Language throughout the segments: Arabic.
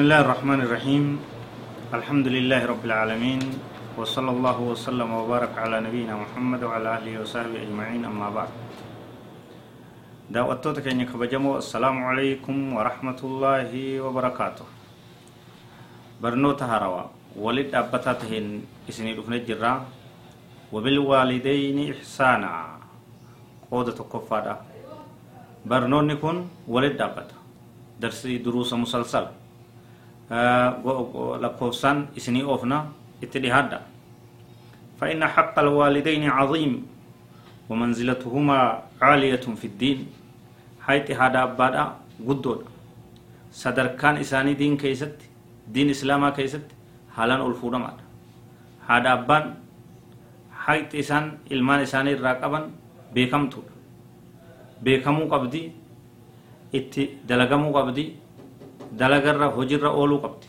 بسم الله الرحمن الرحيم. الحمد لله رب العالمين وصلى الله وسلم وبارك على نبينا محمد وعلى آله وصحبه أجمعين أما بعد. دعوتك اني بجمو السلام عليكم ورحمه الله وبركاته برنوت هروا ولد ابتاتهن إسني دفن الجرا وبالوالدين إحسانا. قودة كفارة. نكون ولد أبتا. درسي دروس مسلسل. Lakkoofsaan isinii oofna itti dhihaadha فإن حق الوالدين عظيم ومنزلتهما عالية في الدين. حيث هذا أبدا قدود. صدركان إساني دين كيست دين إسلاما كيست حالان ألفونا ماذا هذا أبان حيث إسان إلمان إساني الراقبا بيكمتو بيكمو قبدي itti dalagamuu qabdi dalagarra hojirra ooluu qabdi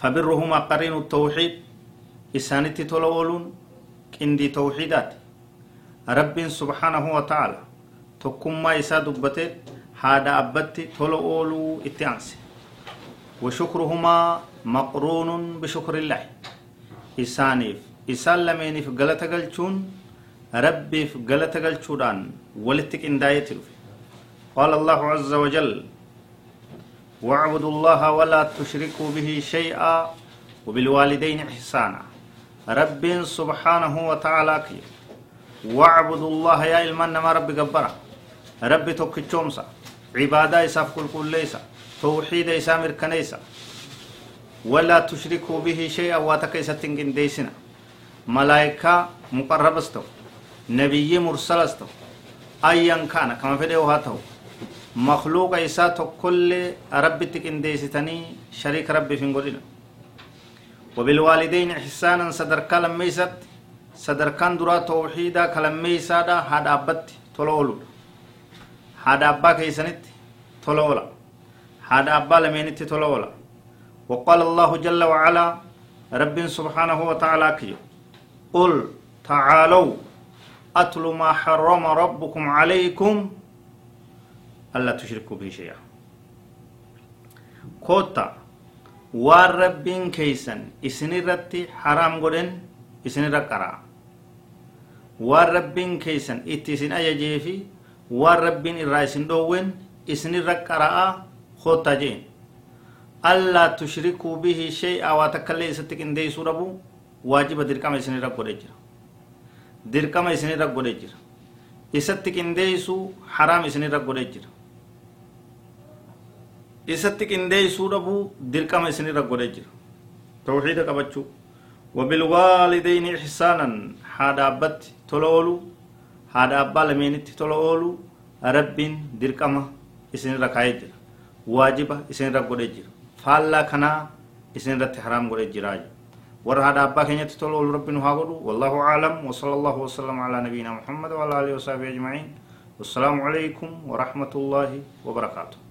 فبرهما قرين التوحيد إسانتي تولا أولون قندي توحيدات رب سبحانه وتعالى تكما إسا دبتت هذا أبتي تولا أولو إتيانسي وشكرهما مقرون بشكر الله. إسانيف إسان لمينيف غلطة قلچون ربي في غلطة قلچودان ولتك إنداية قال الله عز وجل واعبدوا الله ولا تشركوا به شيئا وبالوالدين إحسانا. رب سبحانه وتعالى كي. واعبدوا الله يا إلمان ما رب قبرا. رب توكتشومسا عبادة إساف كل كل ليس توحيد إسا مركنيسا ولا تشركوا به شيئا واتكيسا تنجن ديسنا. ملائكة مقربستو. نبي مرسلستو. أيا كان. كما فيديو هاتو مخلوق إسا تكل ربي تكنديستني شريك ربي في نقولنا وبالوالدين إحسانا صدر كلام ميسات صدر كان درا توحيدا كلام ميسادا هذا أبت تلولو هذا أبا كيسنت تلولا هذا أبا لمينت تلولا وقال الله جل وعلا رب سبحانه وتعالى كي قل تعالوا أتل ما حرم ربكم عليكم ألا تشركوا به شيئا كوتا waan rabbiin keeysan isinirratti haraam godhen isinirra qaraa waan rabbiin keeysan itti isin ajajee fi waan rabbiin irraa isin dhoowwen isinirra qaraa koottaa jeen allaa tushrikuu bihi shay'aa waa takkaillee isatti qindeeysuu dhabu waajiba dirqama isinirra godhe jira dirqama isinirra godhe jira isatti qindeeysuu haraam isinirra godhe jira isatti qindeeysuu dhabuu dirqama isinirra godhe jira tawxiida qabachuu wabilwaalidayni ixsaanan haadha abbatti tola oolu haadha abbaa lameenitti tola oolu rabbiin dirqama isinirra kaayee jira waajiba isinirra godhe jira faallaa kanaa isinirratti haraam godhe jiraa warra haadha abbaa keenyatti tola oolu rabbi nu haa godhu wallahu aclam wasala allahu wasalam alaa nabiyina muhammad waala alihi wasahbihi ajmaciin wassalaamu calaykum warahmatu llaahi wabarakaatuh